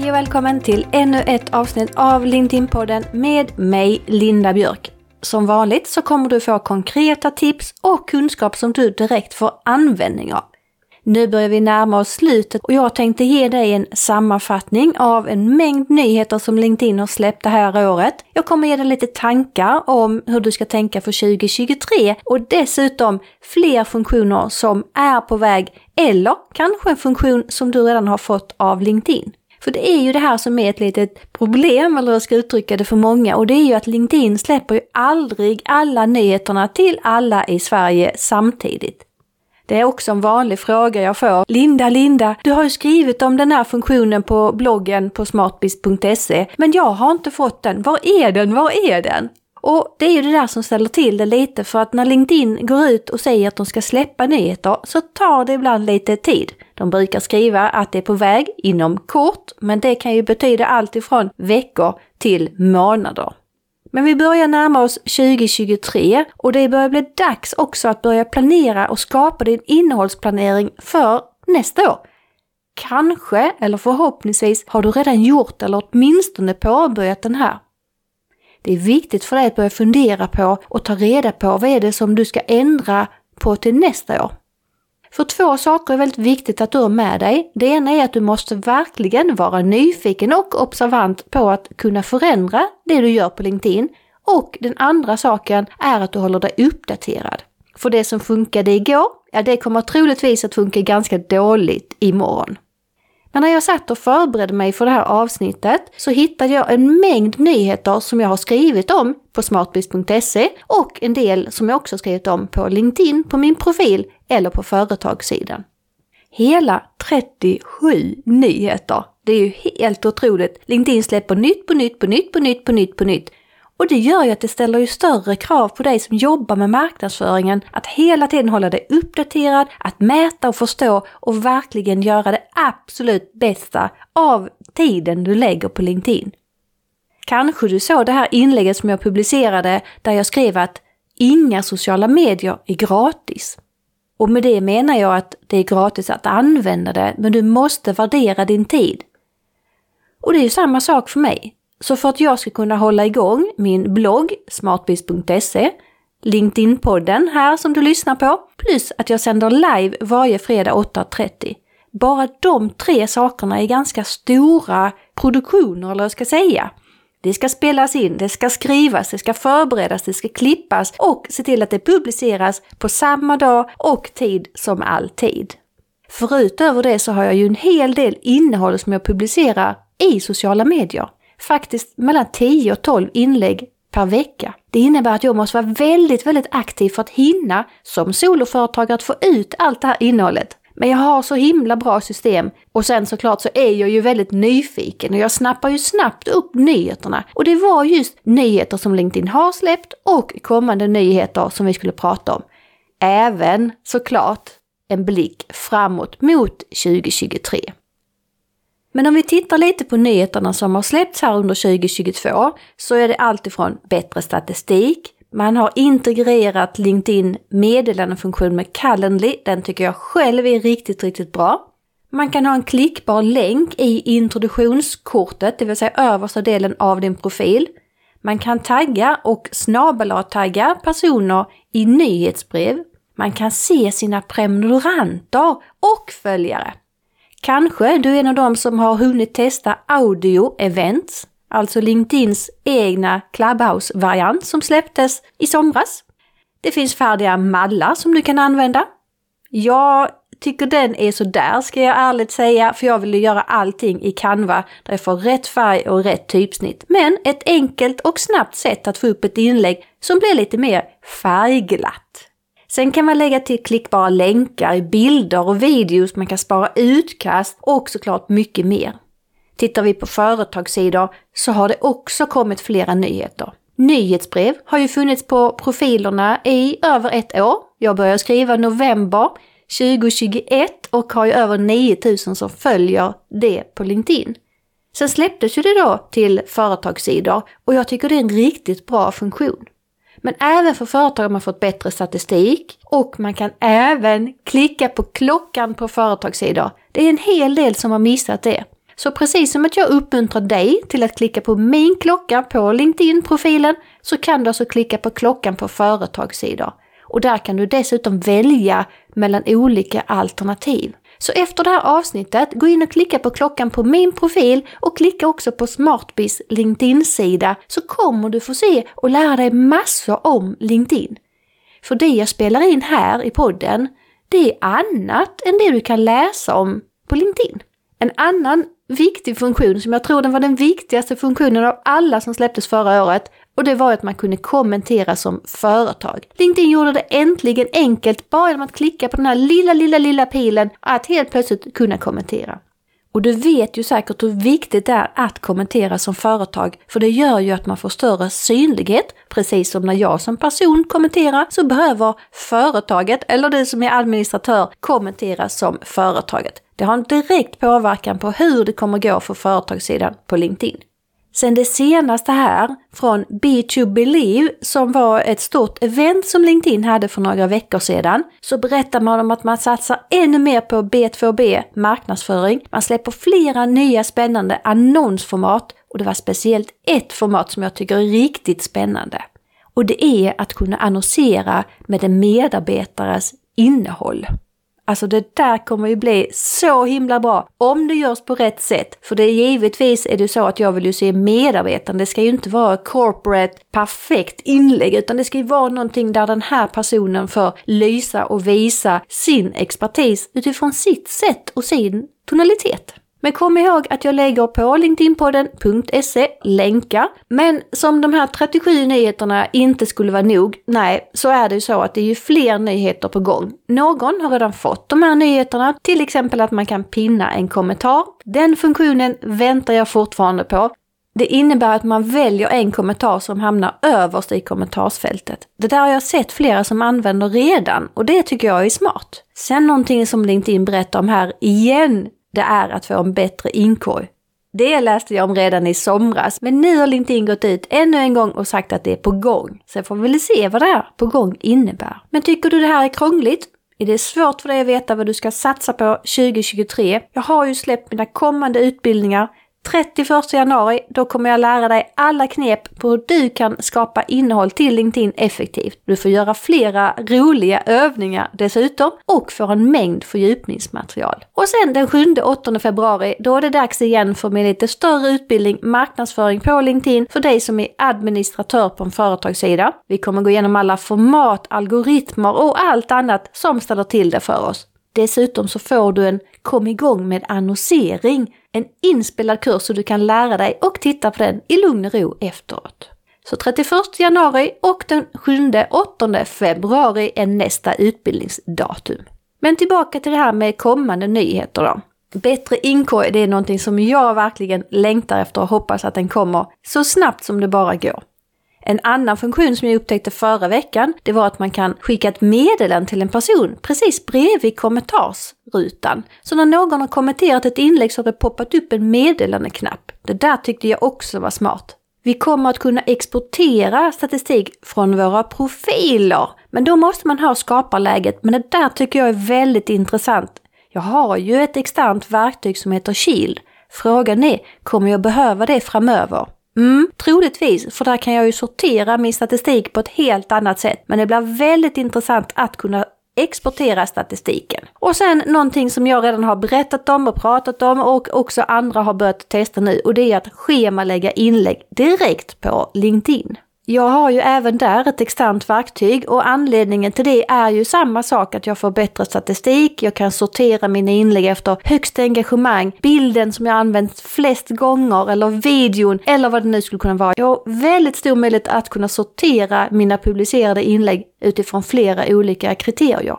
Hej och välkommen till ännu ett avsnitt av LinkedIn-podden med mig, Linda Björk. Som vanligt så kommer du få konkreta tips och kunskap som du direkt får användning av. Nu börjar vi närma oss slutet och jag tänkte ge dig en sammanfattning av en mängd nyheter som LinkedIn har släppt det här året. Jag kommer ge dig lite tankar om hur du ska tänka för 2023 och dessutom fler funktioner som är på väg eller kanske en funktion som du redan har fått av LinkedIn. För det är ju det här som är ett litet problem, eller jag ska uttrycka det för många, och det är ju att LinkedIn släpper ju aldrig alla nyheterna till alla i Sverige samtidigt. Det är också en vanlig fråga jag får. Linda, Linda, du har ju skrivit om den här funktionen på bloggen på smartbiz.se, men jag har inte fått den. Var är den? Var är den? Och det är ju det där som ställer till det lite för att när LinkedIn går ut och säger att de ska släppa nyheter så tar det ibland lite tid. De brukar skriva att det är på väg inom kort, men det kan ju betyda allt ifrån veckor till månader. Men vi börjar närma oss 2023 och det börjar bli dags också att börja planera och skapa din innehållsplanering för nästa år. Kanske, eller förhoppningsvis, har du redan gjort eller åtminstone påbörjat den här. Det är viktigt för dig att börja fundera på och ta reda på vad är det som du ska ändra på till nästa år. För två saker är väldigt viktigt att du har med dig. Det ena är att du måste verkligen vara nyfiken och observant på att kunna förändra det du gör på LinkedIn. Och den andra saken är att du håller dig uppdaterad. För det som funkade igår, ja det kommer troligtvis att funka ganska dåligt imorgon. Men när jag satt och förberedde mig för det här avsnittet så hittade jag en mängd nyheter som jag har skrivit om på smartbiz.se och en del som jag också skrivit om på LinkedIn på min profil eller på företagssidan. Hela 37 nyheter! Det är ju helt otroligt. LinkedIn släpper nytt på nytt på nytt på nytt på nytt på nytt. Och det gör ju att det ställer ju större krav på dig som jobbar med marknadsföringen att hela tiden hålla dig uppdaterad, att mäta och förstå och verkligen göra det absolut bästa av tiden du lägger på LinkedIn. Kanske du såg det här inlägget som jag publicerade där jag skrev att inga sociala medier är gratis. Och med det menar jag att det är gratis att använda det, men du måste värdera din tid. Och det är ju samma sak för mig. Så för att jag ska kunna hålla igång min blogg smartbiz.se, LinkedIn-podden här som du lyssnar på, plus att jag sänder live varje fredag 8.30. Bara de tre sakerna är ganska stora produktioner, eller vad jag ska säga. Det ska spelas in, det ska skrivas, det ska förberedas, det ska klippas och se till att det publiceras på samma dag och tid som alltid. Förutöver det så har jag ju en hel del innehåll som jag publicerar i sociala medier faktiskt mellan 10 och 12 inlägg per vecka. Det innebär att jag måste vara väldigt, väldigt aktiv för att hinna som soloföretagare att få ut allt det här innehållet. Men jag har så himla bra system och sen såklart så är jag ju väldigt nyfiken och jag snappar ju snabbt upp nyheterna. Och det var just nyheter som LinkedIn har släppt och kommande nyheter som vi skulle prata om. Även såklart en blick framåt mot 2023. Men om vi tittar lite på nyheterna som har släppts här under 2022 så är det alltifrån bättre statistik, man har integrerat LinkedIn meddelandefunktion med Calendly, den tycker jag själv är riktigt, riktigt bra. Man kan ha en klickbar länk i introduktionskortet, det vill säga översta delen av din profil. Man kan tagga och snabel-tagga personer i nyhetsbrev. Man kan se sina prenumeranter och följare. Kanske du är en av dem som har hunnit testa audio-events, alltså LinkedIns egna Clubhouse-variant som släpptes i somras. Det finns färdiga mallar som du kan använda. Jag tycker den är sådär ska jag ärligt säga, för jag vill göra allting i Canva där jag får rätt färg och rätt typsnitt. Men ett enkelt och snabbt sätt att få upp ett inlägg som blir lite mer färgglatt. Sen kan man lägga till klickbara länkar i bilder och videos, man kan spara utkast och såklart mycket mer. Tittar vi på företagssidor så har det också kommit flera nyheter. Nyhetsbrev har ju funnits på profilerna i över ett år. Jag började skriva november 2021 och har ju över 9000 som följer det på LinkedIn. Sen släpptes ju det då till företagssidor och jag tycker det är en riktigt bra funktion. Men även för företag har man fått bättre statistik och man kan även klicka på klockan på företagssidor. Det är en hel del som har missat det. Så precis som att jag uppmuntrar dig till att klicka på min klocka på LinkedIn-profilen så kan du alltså klicka på klockan på företagssidor. Och där kan du dessutom välja mellan olika alternativ. Så efter det här avsnittet, gå in och klicka på klockan på min profil och klicka också på Smartbiz LinkedIn-sida så kommer du få se och lära dig massor om LinkedIn. För det jag spelar in här i podden, det är annat än det du kan läsa om på LinkedIn. En annan viktig funktion som jag tror den var den viktigaste funktionen av alla som släpptes förra året och det var att man kunde kommentera som företag. LinkedIn gjorde det äntligen enkelt bara genom att klicka på den här lilla, lilla, lilla pilen att helt plötsligt kunna kommentera. Och du vet ju säkert hur viktigt det är att kommentera som företag, för det gör ju att man får större synlighet. Precis som när jag som person kommenterar så behöver företaget, eller du som är administratör, kommentera som företaget. Det har en direkt påverkan på hur det kommer gå för företagssidan på LinkedIn. Sen det senaste här från B2 Believe som var ett stort event som LinkedIn hade för några veckor sedan så berättar man om att man satsar ännu mer på B2B marknadsföring. Man släpper flera nya spännande annonsformat och det var speciellt ett format som jag tycker är riktigt spännande. Och det är att kunna annonsera med en medarbetares innehåll. Alltså det där kommer ju bli så himla bra om det görs på rätt sätt. För det är givetvis är det så att jag vill ju se medarbetaren. Det ska ju inte vara corporate perfekt inlägg utan det ska ju vara någonting där den här personen får lysa och visa sin expertis utifrån sitt sätt och sin tonalitet. Men kom ihåg att jag lägger på LinkedInpodden.se länkar. Men som de här 37 nyheterna inte skulle vara nog, nej, så är det ju så att det är ju fler nyheter på gång. Någon har redan fått de här nyheterna, till exempel att man kan pinna en kommentar. Den funktionen väntar jag fortfarande på. Det innebär att man väljer en kommentar som hamnar överst i kommentarsfältet. Det där har jag sett flera som använder redan och det tycker jag är smart. Sen någonting som LinkedIn berättar om här igen det är att få en bättre inkorg. Det läste jag om redan i somras, men nu har LinkedIn gått ut ännu en gång och sagt att det är på gång. Sen får vi väl se vad det här på gång innebär. Men tycker du det här är krångligt? Är det svårt för dig att veta vad du ska satsa på 2023? Jag har ju släppt mina kommande utbildningar 31 januari, då kommer jag lära dig alla knep på hur du kan skapa innehåll till LinkedIn effektivt. Du får göra flera roliga övningar dessutom och får en mängd fördjupningsmaterial. Och sen den 7-8 februari, då är det dags igen för min lite större utbildning marknadsföring på LinkedIn för dig som är administratör på en företagssida. Vi kommer gå igenom alla format, algoritmer och allt annat som ställer till det för oss. Dessutom så får du en kom igång med annonsering en inspelad kurs så du kan lära dig och titta på den i lugn och ro efteråt. Så 31 januari och den 7-8 februari är nästa utbildningsdatum. Men tillbaka till det här med kommande nyheter då. Bättre inkorg, det är någonting som jag verkligen längtar efter och hoppas att den kommer så snabbt som det bara går. En annan funktion som jag upptäckte förra veckan, det var att man kan skicka ett meddelande till en person precis bredvid kommentarsrutan. Så när någon har kommenterat ett inlägg så har det poppat upp en meddelandeknapp. Det där tyckte jag också var smart. Vi kommer att kunna exportera statistik från våra profiler, men då måste man ha skaparläget. Men det där tycker jag är väldigt intressant. Jag har ju ett externt verktyg som heter Shield. Frågan är, kommer jag behöva det framöver? Mm, troligtvis, för där kan jag ju sortera min statistik på ett helt annat sätt. Men det blir väldigt intressant att kunna exportera statistiken. Och sen någonting som jag redan har berättat om och pratat om och också andra har börjat testa nu och det är att schemalägga inlägg direkt på LinkedIn. Jag har ju även där ett externt verktyg och anledningen till det är ju samma sak att jag får bättre statistik, jag kan sortera mina inlägg efter högst engagemang, bilden som jag använt flest gånger eller videon eller vad det nu skulle kunna vara. Jag har väldigt stor möjlighet att kunna sortera mina publicerade inlägg utifrån flera olika kriterier.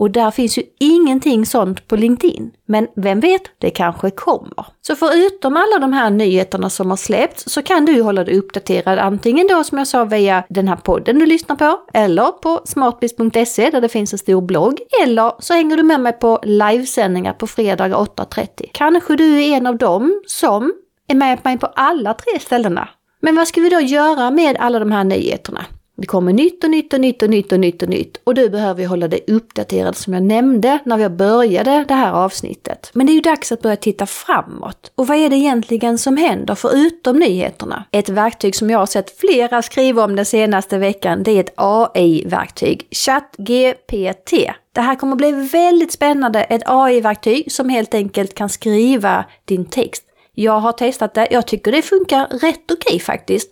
Och där finns ju ingenting sånt på LinkedIn. Men vem vet, det kanske kommer. Så förutom alla de här nyheterna som har släppts så kan du hålla dig uppdaterad antingen då som jag sa via den här podden du lyssnar på eller på smartbiz.se där det finns en stor blogg. Eller så hänger du med mig på livesändningar på fredagar 8.30. Kanske du är en av dem som är med mig på alla tre ställena. Men vad ska vi då göra med alla de här nyheterna? Det kommer nytt och nytt och nytt och nytt och nytt och nytt och du behöver ju hålla dig uppdaterad som jag nämnde när jag började det här avsnittet. Men det är ju dags att börja titta framåt. Och vad är det egentligen som händer förutom nyheterna? Ett verktyg som jag har sett flera skriva om den senaste veckan, det är ett AI-verktyg, ChatGPT. Det här kommer bli väldigt spännande, ett AI-verktyg som helt enkelt kan skriva din text. Jag har testat det, jag tycker det funkar rätt okej okay, faktiskt.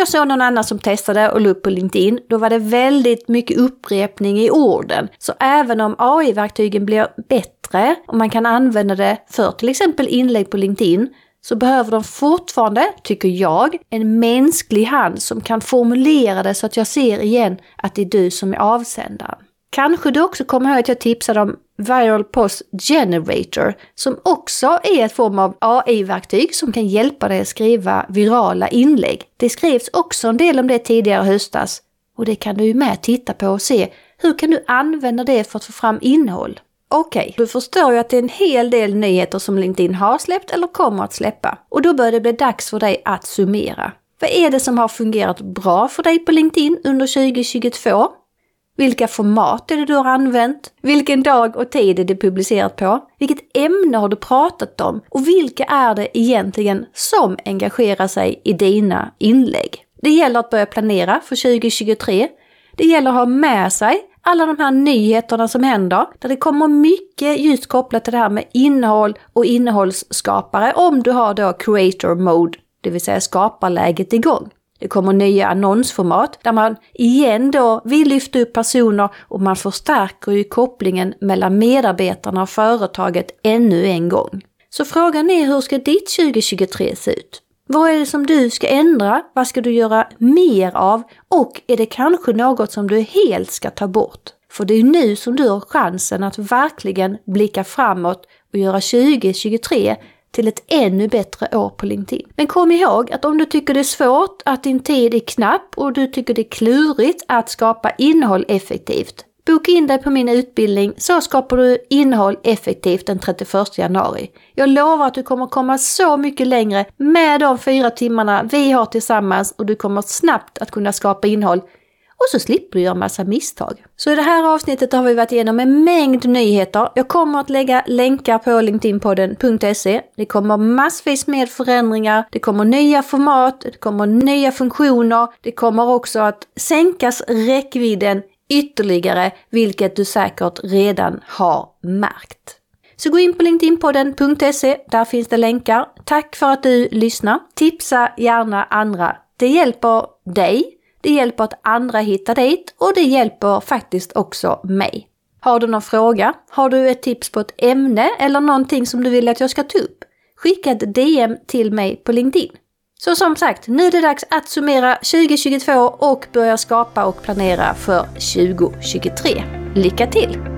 Jag såg någon annan som testade och la upp på LinkedIn. Då var det väldigt mycket upprepning i orden. Så även om AI-verktygen blir bättre och man kan använda det för till exempel inlägg på LinkedIn så behöver de fortfarande, tycker jag, en mänsklig hand som kan formulera det så att jag ser igen att det är du som är avsändaren. Kanske du också kommer ihåg att jag tipsade om Viral Post Generator som också är ett form av AI-verktyg som kan hjälpa dig att skriva virala inlägg. Det skrevs också en del om det tidigare höstas och det kan du ju med titta på och se hur kan du använda det för att få fram innehåll. Okej, okay, du förstår ju att det är en hel del nyheter som LinkedIn har släppt eller kommer att släppa. Och då börjar det bli dags för dig att summera. Vad är det som har fungerat bra för dig på LinkedIn under 2022? Vilka format är det du har använt? Vilken dag och tid är det publicerat på? Vilket ämne har du pratat om? Och vilka är det egentligen som engagerar sig i dina inlägg? Det gäller att börja planera för 2023. Det gäller att ha med sig alla de här nyheterna som händer, där det kommer mycket just kopplat till det här med innehåll och innehållsskapare om du har då creator mode, det vill säga skaparläget igång. Det kommer nya annonsformat där man igen då vill lyfta upp personer och man förstärker ju kopplingen mellan medarbetarna och företaget ännu en gång. Så frågan är hur ska ditt 2023 se ut? Vad är det som du ska ändra? Vad ska du göra mer av? Och är det kanske något som du helt ska ta bort? För det är nu som du har chansen att verkligen blicka framåt och göra 2023 till ett ännu bättre år på LinkedIn. Men kom ihåg att om du tycker det är svårt, att din tid är knapp och du tycker det är klurigt att skapa innehåll effektivt, Boka in dig på min utbildning så skapar du innehåll effektivt den 31 januari. Jag lovar att du kommer komma så mycket längre med de fyra timmarna vi har tillsammans och du kommer snabbt att kunna skapa innehåll och så slipper du göra massa misstag. Så i det här avsnittet har vi varit igenom en mängd nyheter. Jag kommer att lägga länkar på LinkedInpodden.se. Det kommer massvis med förändringar, det kommer nya format, det kommer nya funktioner, det kommer också att sänkas räckvidden ytterligare, vilket du säkert redan har märkt. Så gå in på LinkedInpodden.se, där finns det länkar. Tack för att du lyssnar. Tipsa gärna andra. Det hjälper dig det hjälper att andra hittar dit och det hjälper faktiskt också mig. Har du någon fråga? Har du ett tips på ett ämne eller någonting som du vill att jag ska ta upp? Skicka ett DM till mig på LinkedIn. Så som sagt, nu är det dags att summera 2022 och börja skapa och planera för 2023. Lycka till!